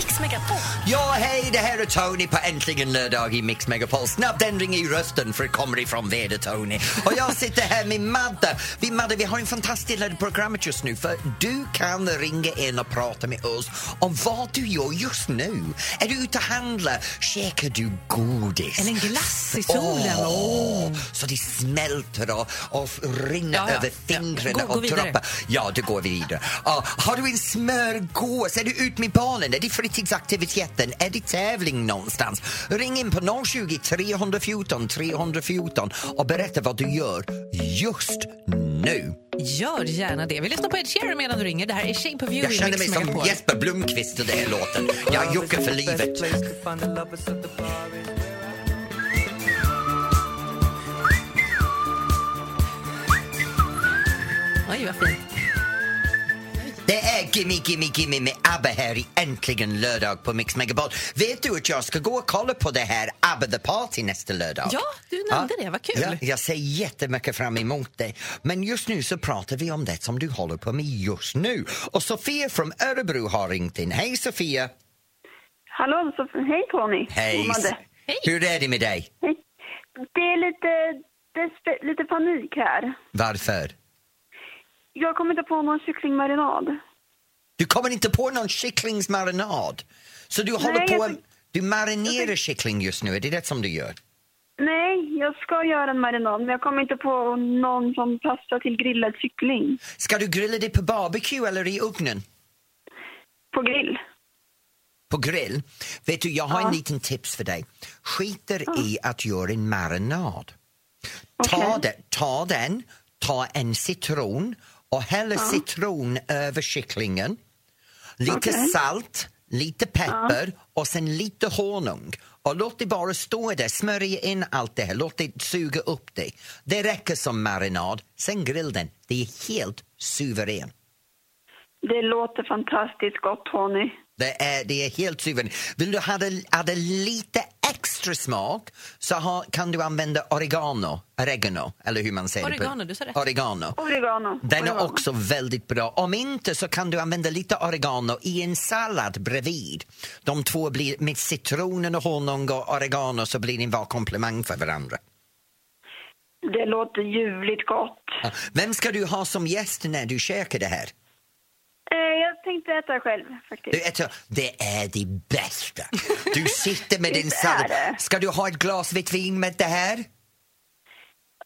Mix Megapol. Ja, hej, det här är Tony på Äntligen lördag i Mix Megapol. Snabb ändring i rösten för det kommer ifrån väder-Tony. Och jag sitter här med Madde. Vi, Madde, vi har en fantastisk led programmet just nu för du kan ringa in och prata med oss om vad du gör just nu. Är du ute och handlar? Käkar du godis? Eller en glass i solen. Åh, Så det smälter och, och rinner Ja, ja. över fingrarna Ja, gå- och droppar. Ja, det går vidare. Ja, har du en smörgås? Är du ut med barnen? Är det fritidsaktiviteten? Är det tävling någonstans? Ring in på 020 314 314 och berätta vad du gör just nu. Gör gärna det. Vi lyssnar på Ed Sheeran medan du ringer. Det här är Shame på View Jag känner mig som Megapol. Jesper Blomqvist i den här låten. Jag juckar för livet. Oj, vad fint. Det är Gimme Gimme Gimme med ABBA här i Äntligen lördag på Mix Megapol. Vet du att jag ska gå och kolla på det här ABBA The Party nästa lördag? Ja, du nämnde det. Vad kul. Ja, jag ser jättemycket fram emot det. Men just nu så pratar vi om det som du håller på med just nu. Och Sofia från Örebro har ringt in. Hej Sofia! Hallå, så, hej Tony. Hej! Hej. Hur är det med dig? Hej. Det är lite, despe- lite panik här. Varför? Jag kommer inte på någon kycklingmarinad. Du kommer inte på någon kycklingsmarinad? Så du håller på... jag- Du marinerar kyckling just nu, är det det som du gör? Nej, jag ska göra en marinad, men jag kommer inte på någon som passar till grillad kyckling. Ska du grilla det på barbecue eller i ugnen? På grill. På grill? Vet du, jag har en Ja. liten tips för dig. Skiter i att göra en marinad. Ta, Okej. den, ta den, ta en citron och häll citron över kycklingen. Lite Okej. salt, lite peppar och sen lite honung. Och låt det bara stå där, smörja in allt det här, låt det suga upp det. Det räcker som marinad, sen grill den. Det är helt suverän. Det låter fantastiskt gott, Tony. Det är, det är helt suveränt. Vill du ha det, ha det lite extra smak så ha, kan du använda oregano, oregano, eller hur man säger det. på- Oregano, du sa rätt. Oregano. Oregano. Den är Oregano. också väldigt bra. Om inte så kan du använda lite oregano i en sallad bredvid. De två blir, med citronen och honung och oregano så blir det en bra komplimang för varandra. Det låter ljuvligt gott. Vem ska du ha som gäst när du käkar det här? Eh, jag tänkte äta själv, faktiskt. Du, äter, det är det bästa. Du sitter med din sallad. Ska du ha ett glas vitt vin med det här?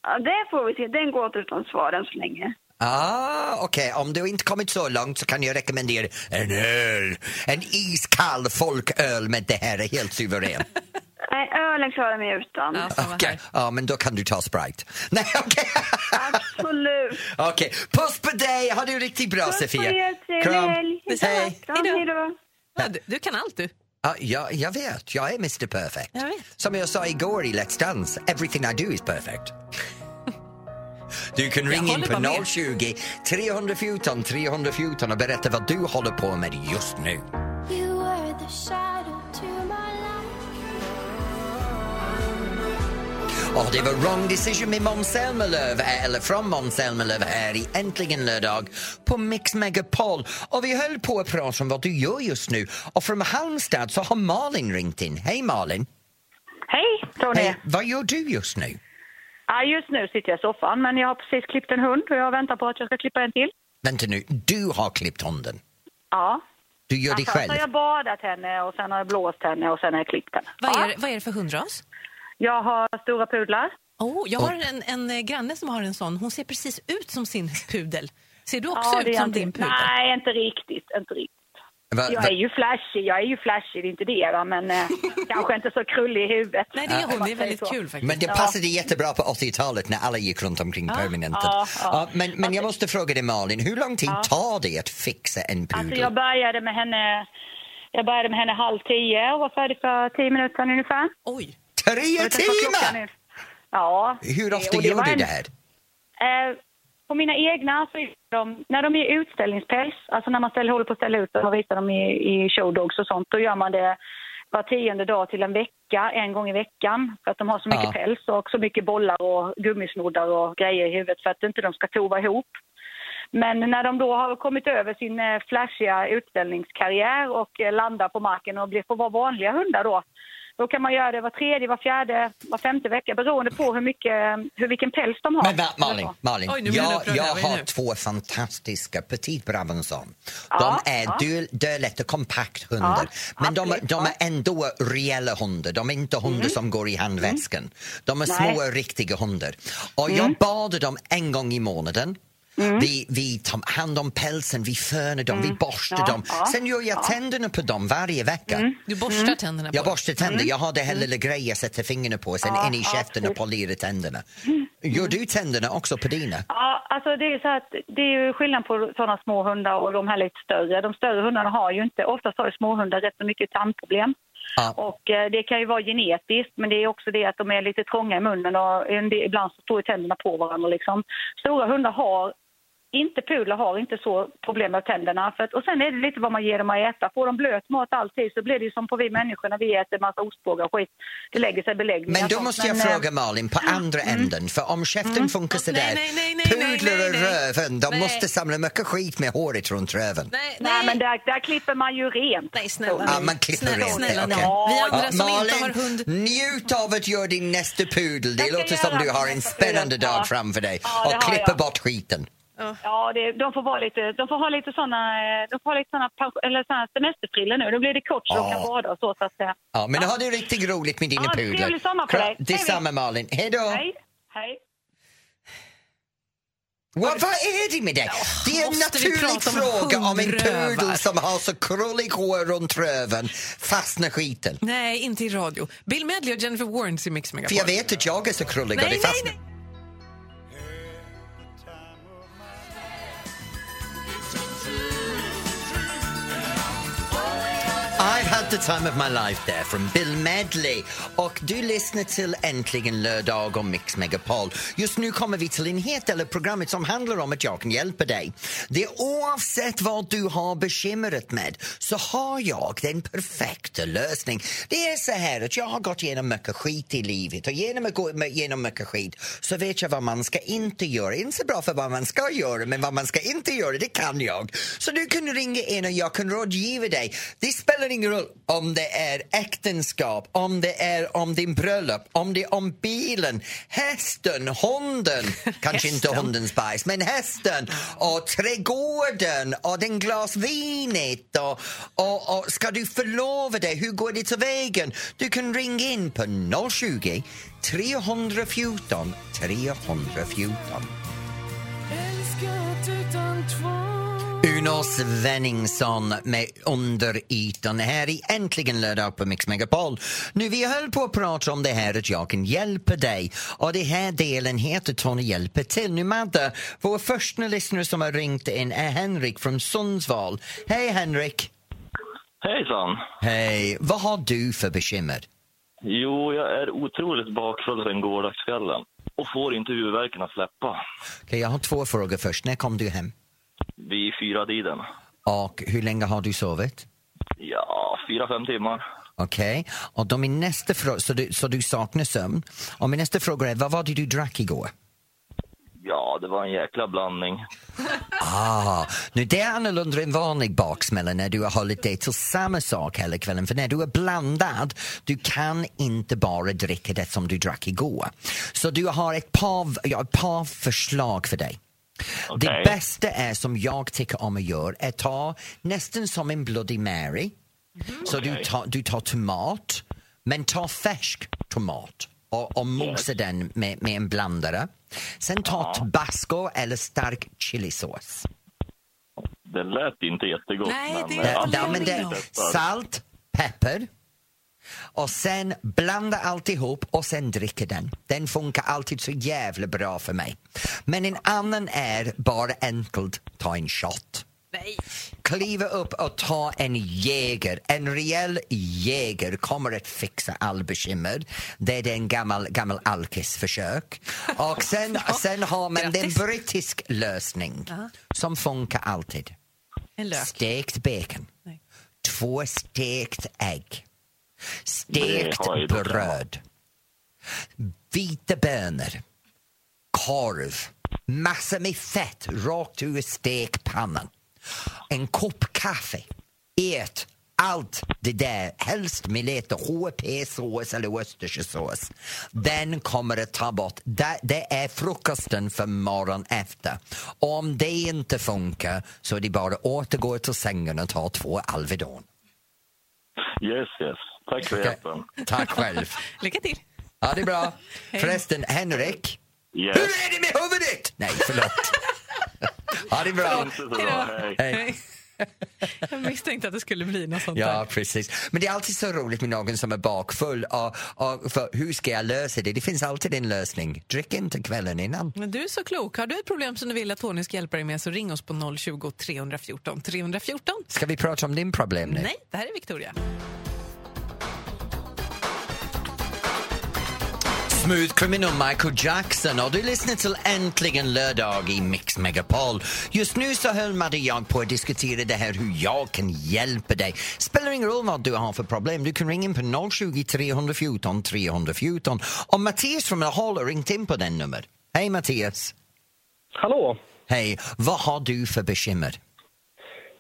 Ja, det får vi se. Den går åt utan svar än så länge. Ah, okej. Om du inte kommit så långt så kan jag rekommendera en öl. En iskall folköl med det här är helt suverän. Nej, ölen klarar mig utan. Ja, Okej, här. ja, men då kan du ta Sprite. Nej, okej. Absolut. Okej, puss på dig! Ha det riktigt bra, Puss på Sofia. er, trevlig helg. Hej. Kram, Hej då. hej då. Ja, du, du kan allt du. Ja, jag, jag vet, jag är Mr Perfect. Jag vet. Som jag sa igår i Let's Dance, everything I do is perfect. Du kan ringa in håller bara på med. 020 314 314 och berätta vad du håller på med just nu. You were the shadow to my Och det var Wrong Decision med Måns Zelmerlöw, eller från Måns Zelmerlöw här i Äntligen lördag på Mix Megapol. Och vi höll på att prata om vad du gör just nu. Och från Halmstad så har Malin ringt in. Hej Malin! Hej Tony! Hej, vad gör du just nu? Ja, just nu sitter jag i soffan men jag har precis klippt en hund och jag väntar på att jag ska klippa en till. Vänta nu, du har klippt hunden. Ja. Du gör det Först själv? har jag badat henne och sen har jag blåst henne och sen har jag klippt henne. Vad Ja. är, vad är det för hundras? Jag har stora pudlar. Oh, jag har en, en eh, granne som har en sån. Hon ser precis ut som sin pudel. Ser du också Ja, ut som inte- din pudel? Nej, inte riktigt. Inte riktigt. Va, Jag är ju flashig, jag är ju flashig, det är inte det va? men eh, kanske inte så krullig i huvudet. Nej, det är hon. Det är väldigt kul faktiskt. men det passade jättebra på 80-talet när alla gick runt omkring permanentet. ja, ja. men, men jag måste fråga dig Malin, hur lång tid tar det att fixa en pudel? Alltså jag började med henne jag började med henne halv tio och var färdig för tio minuter sedan ungefär. Oj! Tre timmar! Ja. Hur ofta det gör du en- det här? Eh, på mina egna, så de, när de är utställningspäls, alltså när man ställer, håller på att ställa ut dem och visar dem i, i showdogs och sånt, då gör man det var tionde dag till en vecka, en gång i veckan. För att de har så mycket Ja. päls och så mycket bollar och gummisnoddar och grejer i huvudet för att inte de ska tova ihop. Men när de då har kommit över sin eh, flashiga utställningskarriär och eh, landar på marken och blir, får vara vanliga hundar då, då kan man göra det var tredje, var fjärde, var femte vecka beroende på hur, mycket, hur vilken päls de har. Men va, Malin, Malin Oj, jag, jag har två fantastiska Petit Brabançon. Ja, De är ja. dö- dölätta kompakt hundar. Ja, men de, absolut, de är ja. ändå reella hundar. De är inte hundar som går i handväskan. De är Nej. små, riktiga hundar. Och jag badar dem en gång i månaden. Vi, vi tar hand om pälsen, vi fönar dem, vi borstar Ja, dem. ja, Sen gör jag tänderna på dem varje vecka. Du borstar tänderna på Jag borstar tänder, Mm. jag har det här lilla grejen jag sätter fingrarna på, sen in i käften och polerar tänderna. Gör du tänderna också på dina? Ja, alltså det är så att det är ju skillnad på sådana små hundar och de här lite större. De större hundarna har ju inte, oftast har ju småhundar rätt så mycket tandproblem. Ja. Och eh, det kan ju vara genetiskt, men det är också det att de är lite trånga i munnen och del, ibland så står tänderna på varandra liksom. Stora hundar har inte pudlar har inte så problem med tänderna. För att, och sen är det lite vad man ger dem att äta. Får de blöt mat alltid så blir det ju som på vi människor när vi äter massa ostbågar och skit. Det lägger sig beläggningar. Men då måste jag Men, eh, fråga Malin, på andra änden, för om käften funkar Nej, sådär, nej, nej, nej, nej, pudlar och röven, de Nej. måste samla mycket skit med håret runt röven. Nej, Nej, men där, där klipper man ju rent. Nej, snälla. Ja, man klipper snälla, rent, snälla, okej. nej. Vi andra Ja, som inte Malin, har hund... njut av att göra din nästa pudel. Det låter som du har en spännande dag Ja. framför dig. Ja, och jag. bort skiten. Ja, det, de får vara lite, de får ha lite såna, eh, de får ha lite såna, eller såna semesterfrillor nu. Då blir det kort så de kan Ja. bada och så. så att, säga. Ja, men ha det riktigt roligt med dina Ja, pudlar. trevlig sommar på dig. Detsamma Malin. Hej då! Hej, hej. Vad, vad är det med det? Det är en måste naturlig om fråga om en pudel som har så krullig hår runt röven fastnar skiten. Nej, inte i radio. Bill Medley och Jennifer Warnes i Mix För Megapol. jag vet att jag är så krullig och Nej, det nej, nej. I've had the time of my life there from Bill Medley. Och du lyssnar till Äntligen lördag om Mix Megapol. Just nu kommer vi till en helt del av programmet som handlar om att jag kan hjälpa dig. Det oavsett vad du har bekymret med så har jag den perfekta lösningen. Det är så här att jag har gått igenom mycket skit i livet och genom att gå igenom mycket skit så vet jag vad man ska inte göra. Inte så bra för vad man ska göra men vad man ska inte göra det kan jag. Så du kan ringa in och jag kan rådgiva dig. Det spelar ingen roll om det är äktenskap, om det är om din bröllop, om det är om bilen, hästen, hunden, kanske inte Hästen. hundens bajs, men hästen och trädgården och den glas vinet och, och, och ska du förlova dig, hur går det till vägen? Du kan ringa in på 020 314 314. Uno Svenningsson med Under ytan här i Äntligen lördag på Mix Megapol. Nu vi höll på att prata om det här att jag kan hjälpa dig och det här delen heter Tony hjälper till. Nu Madde, vår första lyssnare som har ringt in är Henrik från Sundsvall. Hej Henrik! Hejsan! Hej! Vad har du för bekymmer? Jo, jag är otroligt bakfull sen gårdagskvällen och får inte huvudvärken att släppa. Okej, jag har två frågor först. När kom du hem? Vid fyra tiden. Och hur länge har du sovit? Ja, fyra, fem timmar. Okej, och då min nästa fråga, så du, så du saknar sömn. Och min nästa fråga är, vad var det du drack igår? Ja, det var en jäkla blandning. Ah, nu det är annorlunda än vanlig baksmälla när du har hållit dig till samma sak hela kvällen. För när du är blandad, du kan inte bara dricka det som du drack igår. Så du har ett par, ja, ett par förslag för dig. Det Okej. bästa är som jag tycker om att göra är ta nästan som en Bloody Mary. Så du, Okej. tar, du tar tomat, men ta färsk tomat och, och mosa den med, med en blandare. Sen ta tabasco eller stark chilisås. Det lät inte jättegott. Nej, men, det- eh, Ja, men det, salt, peppar och sen blanda alltihop och sen dricka den. Den funkar alltid så jävla bra för mig. Men en annan är bara enkelt ta en shot. Nej. kliva upp och ta en jäger. En rejäl jäger kommer att fixa all bekymmer. Det är en gammal, gammal alkisförsök. Och sen, sen har man den brittisk lösning som funkar alltid. Stekt bacon. Två stekt ägg. Stekt bröd. Vita bönor. Korv. Massor med fett rakt ur stekpannan. En kopp kaffe. Ät allt det där, helst med lite HP-sås eller Worcestershiresås. Den kommer att ta bort. Det, det är frukosten för morgon efter. Om det inte funkar så är det bara att återgå till sängen och ta två Alvedon. Yes, yes. Tack för hjälpen. Tack själv. Lycka till. Ja, det är bra. Förresten, Henrik. Yes. Hur är det med huvudet? Nej, förlåt. Ja, det är bra. Inte så bra. Hej. Hej. Jag misstänkte att det skulle bli något sånt Ja, där. precis. Men det är alltid så roligt med någon som är bakfull. Och, och för hur ska jag lösa det? Det finns alltid en lösning. Drick inte kvällen innan. Men du är så klok. Har du ett problem som du vill att Tony ska hjälpa dig med så ring oss på 020 314 314. Ska vi prata om din problem nu? Nej, det här är Victoria. Smooth Criminal Michael Jackson och du lyssnar till Äntligen lördag i Mix Megapol. Just nu så höll Madde och jag på att diskutera det här hur jag kan hjälpa dig. Spelar ingen roll vad du har för problem. Du kan ringa in på 020 314 314. Och Mattias från Laholm har ringt in på den nummer. Hej Mattias! Hallå! Hej, vad har du för bekymmer?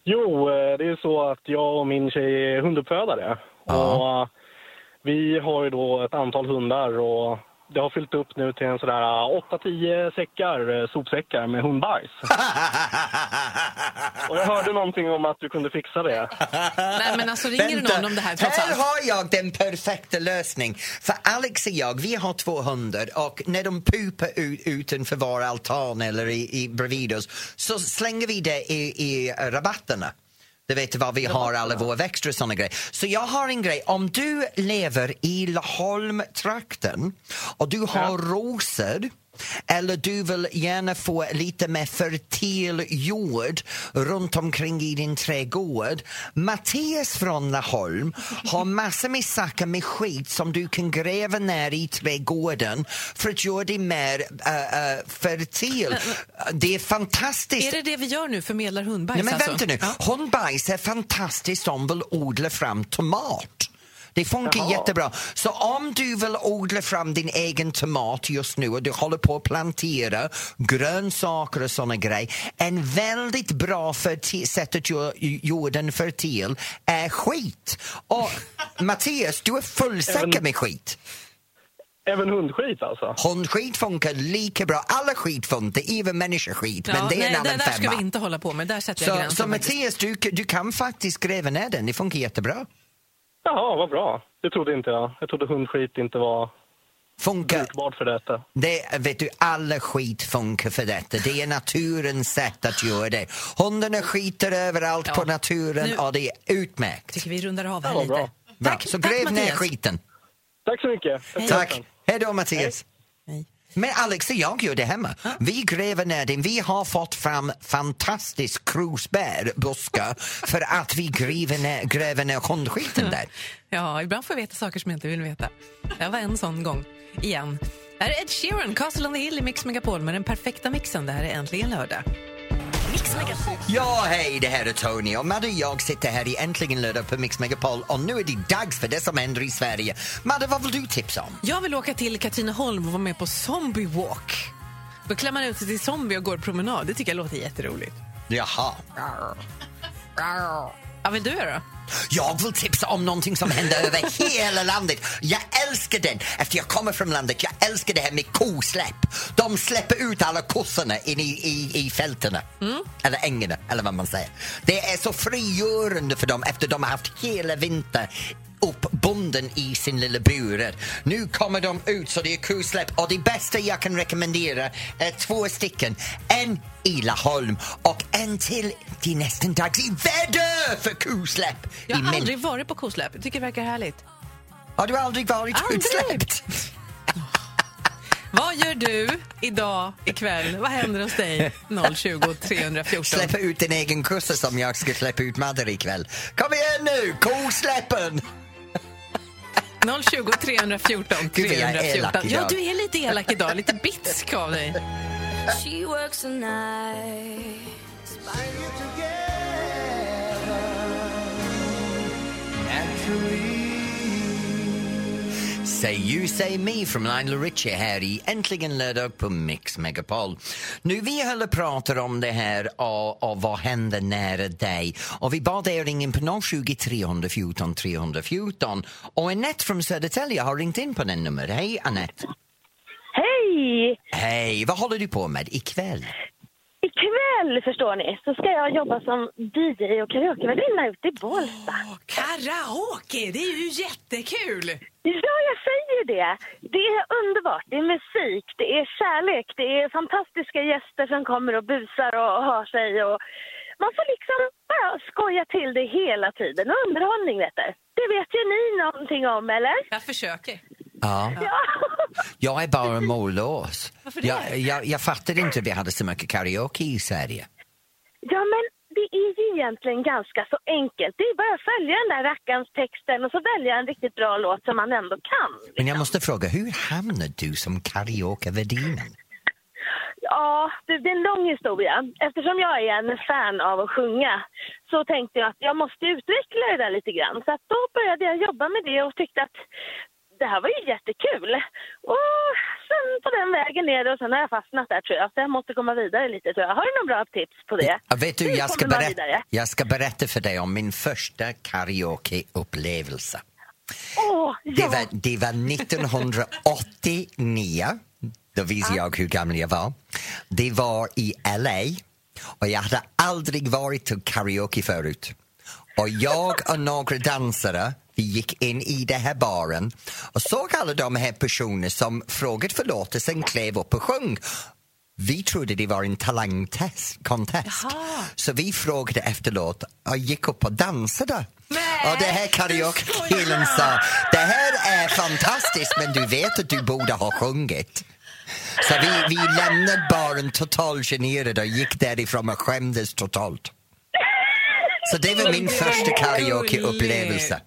Jo, eh, det är så att jag och min tjej är hunduppfödare. Ja. Och eh, vi har ju då ett antal hundar och det har fyllt upp nu till en sådär 8-10 säckar, eh, sopsäckar med hundbajs. och jag hörde någonting om att du kunde fixa det. Nej, men alltså ringer Vänta, någon om det här trots Här allt? har jag den perfekta lösning. För Alex och jag, vi har två hundar och när de pupar ut, utanför vår altan eller i, i, bredvid oss så slänger vi det i, i rabatterna. Du vet var vi har alla våra växter och såna grejer. Så jag har en grej, om du lever i Laholm-trakten och du har rosor eller du vill gärna få lite mer fertil jord runt omkring i din trädgård. Mattias från Laholm har massor med saker med skit som du kan gräva ner i trädgården för att göra det mer äh, äh, fertil. Det är fantastiskt. Är det det vi gör nu, förmedlar hundbajs? Nej, men alltså? vänta nu. Hundbajs är fantastiskt om vill odla fram tomat. Det funkar Jaha. jättebra. Så om du vill odla fram din egen tomat just nu och du håller på att plantera grönsaker och såna grejer. En väldigt bra sätt att göra jorden fertil är skit. Och Mattias, du är fullsäker med skit. Även hundskit alltså? Hundskit funkar lika bra. Alla skit funkar, även människoskit. Ja, men det är nej, en det annan där ska femma. vi inte hålla på med. Där sätter jag Så, gränsen. så. Mattias, du, du kan faktiskt gräva ner den. Det funkar jättebra. Jaha, vad bra. Det trodde inte jag. Jag trodde hundskit inte var Funkar. brukbart för detta. Det, vet du, alla skit funkar för detta. Det är naturens sätt att göra det. Hundarna skiter överallt Ja. på naturen Nu- och det är utmärkt. tycker vi rundar av här Ja, lite. bra. Bra. Tack, Så tack, gräv ner Mattias. skiten. Tack så mycket. Tack. Hej då Mattias. Nej. Men Alex och jag gör det hemma. Vi gräver ner den. Vi har fått fram fantastisk krusbärbuskar för att vi gräver ner, gräver ner hundskiten där. Ja, ibland får jag veta saker som jag inte vill veta. Det var en sån gång. Igen. Det här är Ed Sheeran, Castle on the Hill i Mix Megapol med den perfekta mixen. Det här är äntligen lördag. Mix Megapol. Ja, hej, det här är Tony och Madde och jag sitter här i Äntligen lördag på Mix Megapol och nu är det dags för det som händer i Sverige. Madde, vad vill du tipsa om? Jag vill åka till Katrineholm och vara med på Zombie Walk. Då klär man ut sig till zombie och går promenad. Det tycker jag låter jätteroligt. Jaha. Vad vill du göra? Jag vill tipsa om någonting som händer över hela landet. Jag älskar den, efter jag kommer från landet. Jag älskar det här med kosläpp. De släpper ut alla kossorna in i, i, i fälterna. Eller ängarna, eller vad man säger. Det är så frigörande för dem efter de har haft hela vintern uppbunden i sin lilla burar. Nu kommer de ut så det är kosläpp och det bästa jag kan rekommendera är två stycken. En i Laholm och en till. Det är nästan dags i Väddö för kosläpp. Jag har aldrig varit på kosläpp. Jag tycker det verkar härligt. Har du aldrig varit Aldrig. utsläppt? Vad gör du idag, ikväll? Vad händer hos dig? 020 314. Släppa ut din egen kossa som jag ska släppa ut Madde ikväll. Kom igen nu, kosläppen! 020 314 Gud, vad jag är 314. elak idag. Ja, du är lite elak idag. Lite bitsk av dig. She works the night. Say you, say me från Lionel Richie här i Äntligen lördag på Mix Megapol. Nu vi höll och pratade om det här och, och vad händer nära dig och vi bad er ringa in på 020 314 314 och Annette från Södertälje har ringt in på den numret. Hej Annette! Hej! Hej, vad håller du på med ikväll? Ikväll, förstår ni, så ska jag jobba som DJ och karaokevärdinna ute i Bålsta. Karaoke, det är ju jättekul! Ja, jag säger det. Det är underbart. Det är musik, det är kärlek, det är fantastiska gäster som kommer och busar och har sig. Och man får liksom bara skoja till det hela tiden. Och underhållning, vet du. Det vet ju ni någonting om, eller? Jag försöker. Ja. Ja. Jag är bara mållös. Jag, jag, jag fattade inte att vi hade så mycket karaoke i Sverige. Ja, men det är ju egentligen ganska så enkelt. Det är bara att följa den där rackarns texten och så välja en riktigt bra låt som man ändå kan. Men jag måste fråga, hur hamnade du som karaokevärdinnan? Ja, det, det är en lång historia. Eftersom jag är en fan av att sjunga så tänkte jag att jag måste utveckla det där lite grann. Så att då började jag jobba med det och tyckte att det här var ju jättekul. Och sen på den vägen ner och sen har jag fastnat där tror jag. Så jag måste komma vidare lite tror jag. Har du några bra tips på det? Ja, vet du, jag ska, berätta, jag ska berätta för dig om min första karaokeupplevelse. Det ja! var, det var 1989. Då visade jag hur gammal jag var. Det var i LA och jag hade aldrig varit till karaoke förut. Och jag och några dansare vi gick in i den här baren och såg alla de här personerna som frågade förlåtelse, sen klev upp och sjöng. Vi trodde det var en talangtest, contest. Så vi frågade efter låt och gick upp och dansade. och det här karaoke-killen sa, det här är fantastiskt men du vet att du borde ha sjungit. Så vi, vi lämnade baren totalt generade och gick därifrån och skämdes totalt. Så det var min första karaoke-upplevelse.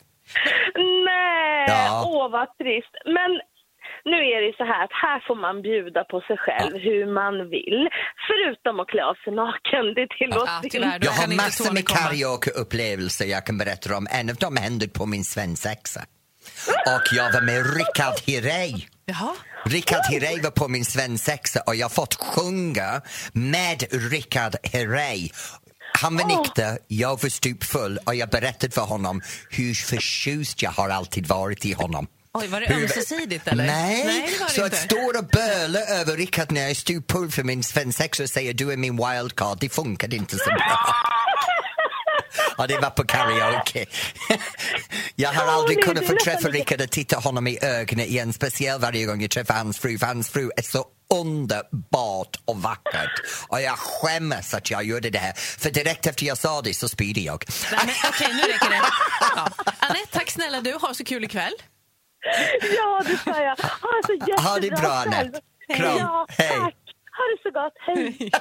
Ja. åh vad trist. Men nu är det så här att här får man bjuda på sig själv hur man vill. Förutom att klä av sig naken, det tillåts inte. Jag har massor med karaoke-upplevelser jag kan berätta om. En av dem hände på min svensexa. Och jag var med Rickard Herrey. Rickard Herrey var på min svensexa och jag fått sjunga med Rickard Herrey. Han var nykter, jag var stupfull och jag berättade för honom hur förtjust jag har alltid varit i honom. Oj, var det ömsesidigt eller? Nej, Nej så att stå och böla över Rickard när jag är stupfull för min svensexa och säga du är min wildcard, det funkade inte så bra. Ja, det var på karaoke. Jag har aldrig kunnat få träffa Rickard och titta honom i ögonen igen, speciellt varje gång jag träffar hans fru, för hans fru är så underbart och vackert. Och jag skämmes att jag gjorde det här, för direkt efter jag sa det så spydde jag. Nej, men, Okej, nu räcker det. Ja. Anette, tack snälla du. Ha så kul ikväll. Ja, det sa jag. Ha det så jättebra Ha det bra. Anette. Kram. Ja, Hej. Ha det så gott. Hej.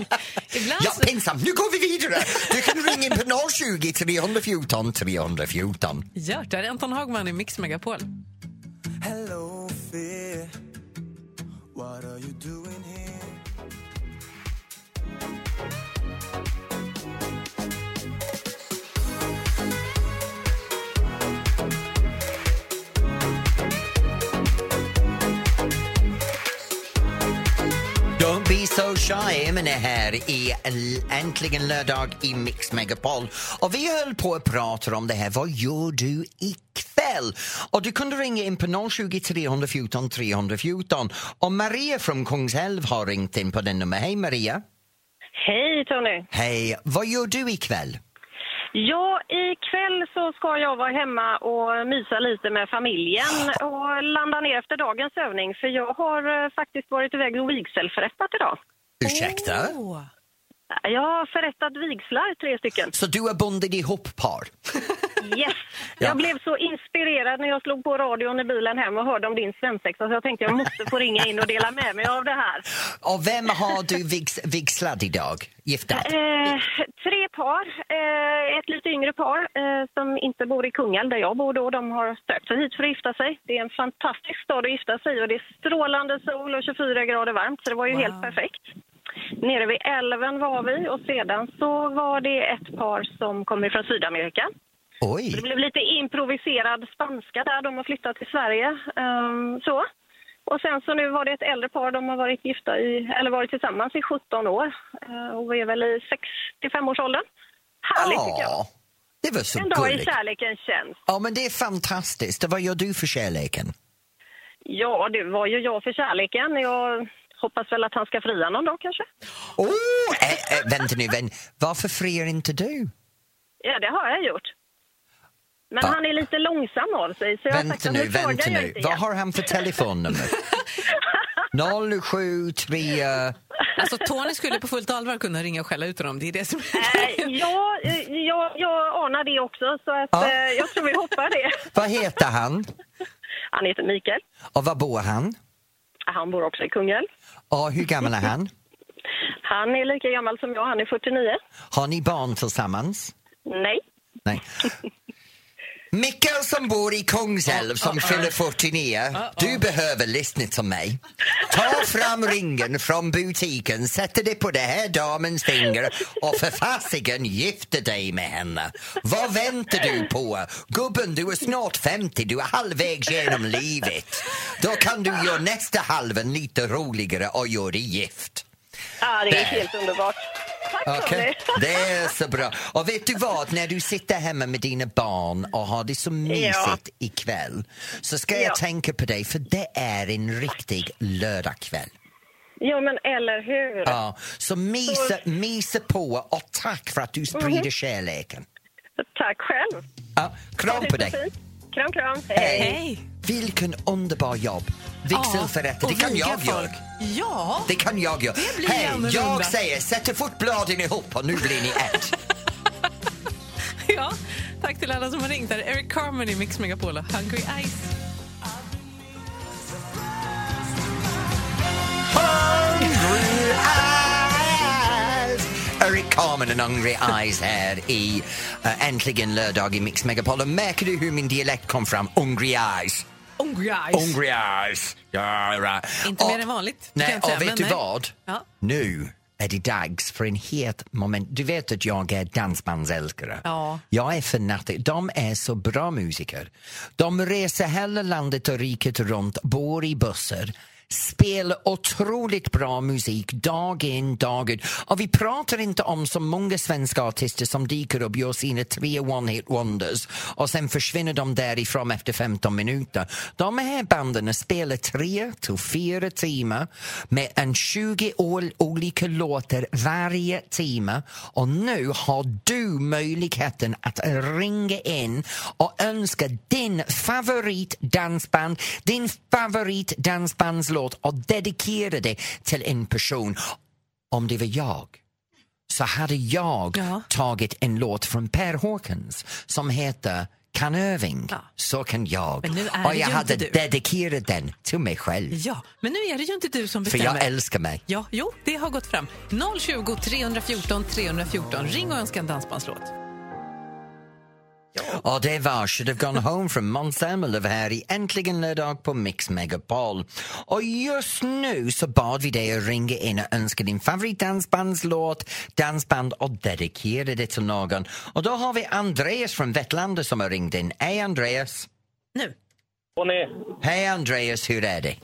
Ja, pinsamt. Nu går vi vidare. Du kan ringa in på 020 314 314. Gört, där är Anton Hagman i Mix Megapol. Hello, fear. What are you doing so shy, men är här i Äntligen lördag i Mix Megapol. Och vi höll på att prata om det här, vad gör du ikväll? Och du kunde ringa in på 020 314 314. Och Maria från Kungälv har ringt in på den nummer. Hej Maria! Hej Tony! Hej, vad gör du ikväll? Ja, ikväll så ska jag vara hemma och mysa lite med familjen och landa ner efter dagens övning för jag har eh, faktiskt varit iväg och vigselförrättat idag. Ursäkta? Jag har förrättat vigslar, tre stycken. Så du har bundit ihop par? Yes! Ja. Jag blev så inspirerad när jag slog på radion i bilen hem och hörde om din svensexa så jag tänkte jag måste få ringa in och dela med mig av det här. Och vem har du vigslad idag? Giftat? Eh, tre par. Eh, ett lite yngre par eh, som inte bor i Kungälv där jag bor då. De har sökt sig hit för att gifta sig. Det är en fantastisk stad att gifta sig i och det är strålande sol och 24 grader varmt så det var ju helt perfekt. Nere vid älven var vi och sedan så var det ett par som kommer från Sydamerika. Oj! Det blev lite improviserad spanska där. De har flyttat till Sverige. ehm, så. Och sen så nu var det ett äldre par. De har varit gifta i, eller varit tillsammans i 17 år. Eh, och är väl i 65-årsåldern. Härligt tycker jag. Ja, det var så En dag i gulligt. kärlekens tjänst. Ja, men det är fantastiskt. Vad gör du för kärleken? Ja, det var ju jag för kärleken. Jag hoppas väl att han ska fria någon dag kanske. Oh, äh, äh, vänta nu, vän. varför friar inte du? Ja, det har jag gjort. Men Ja. han är lite långsam av sig. Så jag Vänta att nu, vänta jag nu. inte Vad har han för telefonnummer? 073... Alltså Tony skulle på fullt allvar kunna ringa och skälla ut honom. Det är det som Eh, ja, eh, jag, jag anar det också, så att, Ja. eh, jag tror vi hoppar det. Vad heter han? Han heter Mikael. Och var bor han? Han bor också i Kungälv. Och hur gammal är han? Han är lika gammal som jag, han är 49. Har ni barn tillsammans? Nej. Nej. Mikael som bor i Kungsälv som fyller 49, du behöver lyssna till mig. Ta fram ringen från butiken, sätter det på det här damens finger och för fasiken gifter dig med henne. Vad väntar du på? Gubben, du är snart 50, du är halvvägs genom livet. Då kan du göra nästa halven lite roligare och göra dig gift. Ja, det är helt underbart. Tack Tony. det är så bra. Och vet du vad, när du sitter hemma med dina barn och har det så mysigt ikväll så ska jag Ja. tänka på dig för det är en riktig lördagkväll. Ja, men eller hur? Ja, så mysa, mysa på och tack för att du sprider Mhm. kärleken. Tack själv. Ja, kram på dig. fint. Kram, kram. Hej. Vilken underbar jobb. Vigselförrättare, det kan jag göra. Ja, Det kan jag göra. Det blir Hej, annorlunda. jag säger sätter fotbladen ihop och nu blir ni ett. ja. Tack till alla som har ringt. Här är Eric Carmen i Mix Megapol och Hungry Eyes. Eric Carmen and Hungry Eyes här i uh, Äntligen lördag i Mix Megapol. Och Märker du hur min dialekt kom fram? Hungry eyes. Hungry Eyes. Hungry eyes. Ja, right. Inte Och- mer än vanligt. Nej, och vet du nej. vad? Ja. Nu är det dags för en het moment. Du vet att jag är dansbandsälskare. Ja. Jag är fanatik. De är så bra musiker. De reser hela landet och riket runt, bor i bussar spelar otroligt bra musik dag in, dag ut. Och vi pratar inte om så många svenska artister som dyker upp, gör sina tre one-hit wonders och sen försvinner de därifrån efter 15 minuter. De här banden spelar tre till fyra timmar med en 20 olika låtar varje timme och nu har du möjligheten att ringa in och önska din favoritdansband, din favoritdansbandslåt och dedikera det till en person. Om det var jag så hade jag tagit en låt från Per Håkans som heter Kanöving. Så kan jag. Och jag hade dedikerat den till mig själv. Ja, men nu är det ju inte du som För bestämmer. jag älskar mig. Ja, jo, det har gått fram. 020 314 314. Ring och önska en dansbandslåt. Och det var Should have gone home from Måns Zelmerlöw här i Äntligen lördag på Mix Megapol. Och just nu så bad vi dig att ringa in och önska din favoritdansbandslåt, dansband och dedikera det till någon. Och då har vi Andreas från Vetlanda som har ringt in. Hej Andreas! Nu. Och ni? Hej Andreas, hur är det?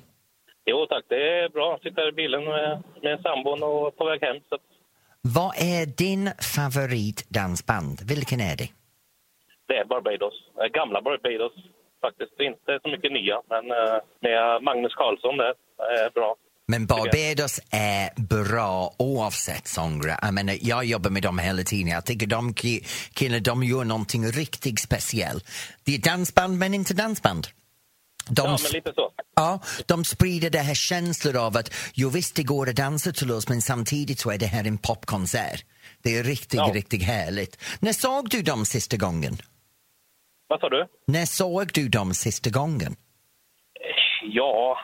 Jo tack, det är bra. Sitter i bilen med, med sambon och på väg hem. Så Vad är din favoritdansband? Vilken är det? Det är Barbados. Eh, Gamla Barbados faktiskt. Inte så mycket nya, men eh, med Magnus Carlsson där. är bra. Men Barbados är bra oavsett sångare. Jag, menar, jag jobbar med dem hela tiden. Jag tycker de ki- killar de gör någonting riktigt speciellt. Det är dansband men inte dansband. De, Ja, men lite så. ja, de sprider det här känslan av att jo visst det går att dansa till oss men samtidigt så är det här en popkonsert. Det är riktigt, Ja. riktigt härligt. När såg du dem sista gången? Vad sa du? När såg du dem sista gången? Ja,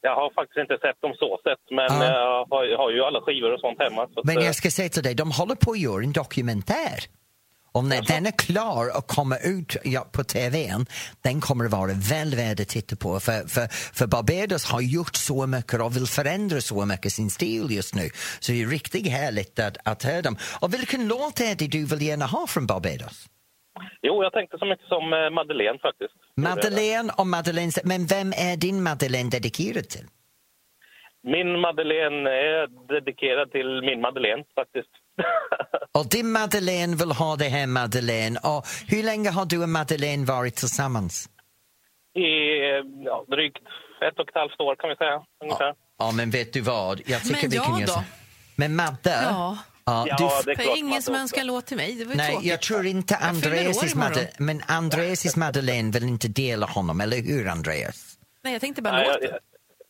jag har faktiskt inte sett dem så sett, men Ja. jag, har, har ju alla skivor och sånt hemma. Så att, Men eh, jag ska säga till dig, de håller på att göra en dokumentär. Och när den är klar och kommer ut på TVn, den kommer att vara väl värd att titta på. För, för, för Barbados har gjort så mycket och vill förändra så mycket sin stil just nu. Så det är riktigt härligt att, att höra dem. Och vilken låt är det du vill gärna ha från Barbados? Jo, jag tänkte så mycket som eh, Madeleine faktiskt. Madeleine och Madeleine, men vem är din Madeleine dedikerad till? Min Madeleine är dedikerad till min Madeleine faktiskt. Och din Madeleine vill ha det här Madeleine. Och hur länge har du och Madeleine varit tillsammans? I eh, ja, drygt ett och ett halvt år kan vi säga. Ungefär. Ja, men vet du vad? Jag tycker Men vi kan jag göra då? så. Men Madde? Ja. Ja, Ja, du, det är För klart ingen som önskar låt till mig. Det var nej, tråkigt. jag tror inte Andreas. Madde, men Andreas Madeleine vill inte dela honom, eller hur Andreas? Nej, jag tänkte bara Nej, jag, låten.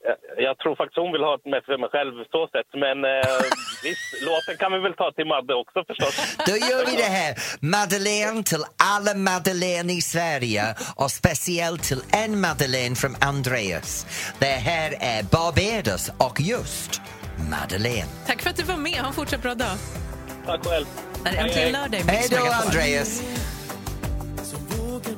jag, jag, jag tror faktiskt hon vill ha det med för mig själv så sett. Men eh, visst, låten kan vi väl ta till Madde också förstås. Då gör vi det här. Madeleine till alla Madeleine i Sverige och speciellt till en Madeleine från Andreas. Det här är Barbados och just Madeleine. Tack för att du var med. Ha en fortsatt bra dag. Tack själv. Det är äntligen lördag i Hej då. Andreas! Som vågor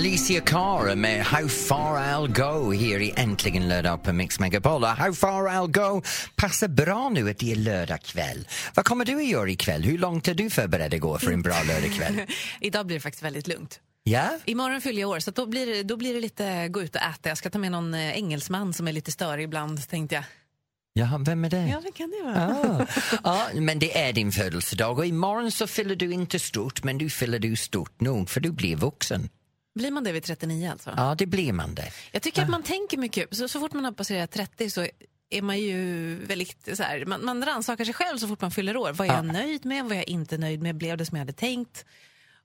Alicia Cara med How far I'll go här i Äntligen lördag på Mix Megapol. How far I'll go passar bra nu att det är lördag kväll. Vad kommer du att göra ikväll? Hur långt är du förberedd att gå för en bra lördagkväll? Idag blir det faktiskt väldigt lugnt. Ja? Imorgon fyller jag år, så då, blir det, då blir det lite gå ut och äta. Jag ska ta med någon eh, engelsman som är lite störig ibland, tänkte jag. Ja, vem är det? Ja, det kan det vara. Ah. Ja, men det är din födelsedag och imorgon så fyller du inte stort, men du fyller du stort nog för du blir vuxen. Blir man det vid 39 alltså? Ja, det blir man det. Jag tycker att man tänker mycket, så, så fort man har passerat 30 så är man ju väldigt så här, man, man rannsakar sig själv så fort man fyller år. Vad är jag nöjd med? Vad är jag inte nöjd med? Blev det som jag hade tänkt?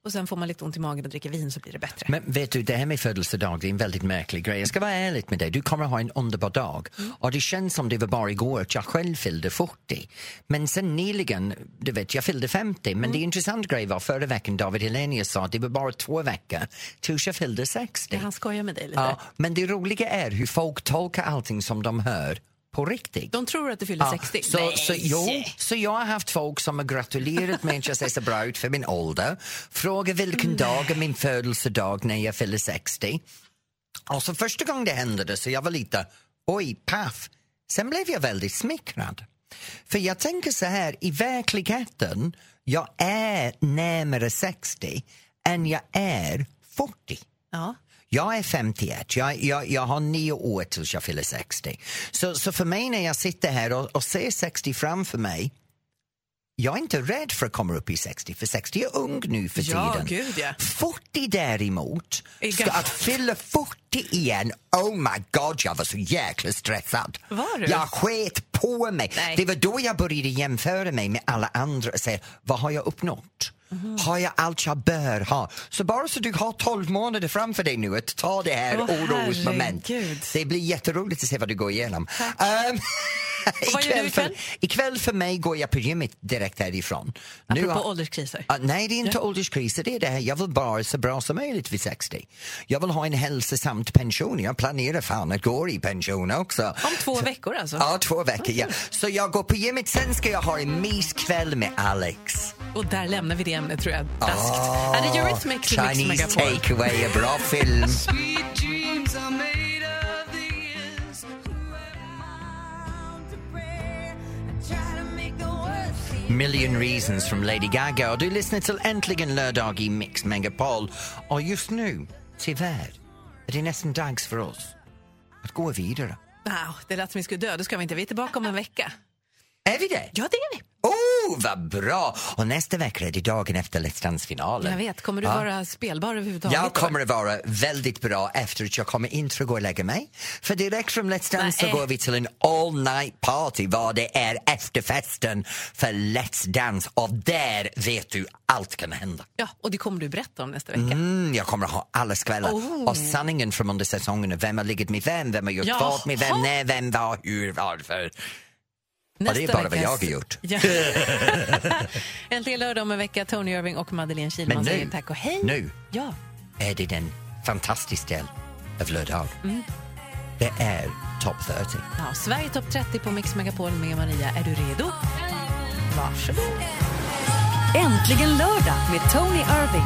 Och sen får man lite ont i magen och dricker vin så blir det bättre. Men vet du, det här med födelsedag det är en väldigt märklig grej. Jag ska vara ärlig med dig, du kommer ha en underbar dag. Och det känns som det var bara igår att jag själv fyllde 40. Men sen nyligen, du vet, jag fyllde 50. Men det är intressant grej var förra veckan David Helenius sa att det var bara två veckor tills jag fyllde 60. Ja, han skojar med dig lite. Ja, men det roliga är hur folk tolkar allting som de hör på riktigt. De tror att du fyller Ja, 60. Så, Nej. så, jo, så jag har haft folk som har gratulerat mig att jag ser så bra ut för min ålder. Frågar vilken dag är min födelsedag när jag fyller 60. Och så första gången det hände så jag var lite, oj, paff. Sen blev jag väldigt smickrad. För jag tänker så här, i verkligheten, jag är närmare 60 än jag är 40. Ja. Jag är 51, jag, jag, jag har nio år tills jag fyller 60. Så, så för mig när jag sitter här och, och ser 60 framför mig jag är inte rädd för att komma upp i 60, för 60 är ung nu för Ja, tiden. gud, ja. 40 däremot, Är ska att fylla 40 igen, oh my god, jag var så jäkla stressad. Var du? Jag sket på mig. Nej. Det var då jag började jämföra mig med alla andra och säga, vad har jag uppnått? Mhm. Har jag allt jag bör ha? Så bara så du har 12 månader framför dig nu att ta det här Åh, orosmoment. Det blir jätteroligt att se vad du går igenom. Du ikväll? För, ikväll för mig går jag på gymmet direkt härifrån. Apropå har- ålderskriser. Ah, nej, det är inte ålderskriser. Det är det här. Jag vill bara så bra som möjligt vid 60. Jag vill ha en hälsosamt pension. Jag planerar fan att gå i pension också. Om två veckor alltså? Ja, två veckor. Ja. Så jag går på gymmet, sen ska jag ha en myskväll med Alex. Och där lämnar vi det ämnet tror jag raskt. Här är Eurythmics i Mix Chinese Megapol. takeaway, en bra film. Million reasons from Lady Gaga och du lyssnar till Äntligen lördag i Mix Megapol. Och just nu, tyvärr, är det nästan dags för oss att gå vidare. Wow, det lät som vi skulle dö. Då ska vi inte. Vi är tillbaka om en vecka. Är vi det? Ja, det är vi. Oh, vad bra! Och nästa vecka är det dagen efter Let's Dance-finalen. Jag vet, kommer du Ja. vara spelbar överhuvudtaget? Jag kommer att vara väldigt bra efter att jag kommer inte att gå och lägga mig. För direkt från Let's Dance så Nej. går vi till en all night party vad det är efterfesten för Let's Dance och där vet du allt kan hända. Ja, och det kommer du berätta om nästa vecka. Mm, jag kommer att ha alla skvällar. Oh. Och sanningen från under säsongerna. Vem har ligget med vem? Vem har gjort Jaha. vad med vem? När, vem, var, hur, varför? Och det är bara vad jag har gjort. Ja. Äntligen lördag om en vecka. Tony Irving och Madeleine Kihlman nu, säger tack och hej. nu Ja. är det en fantastisk del av lördag. Mm. Det är Top 30. Ja, Sverige topp 30 på Mix Megapol med Maria. Är du redo? Varsågod. Äntligen lördag med Tony Irving.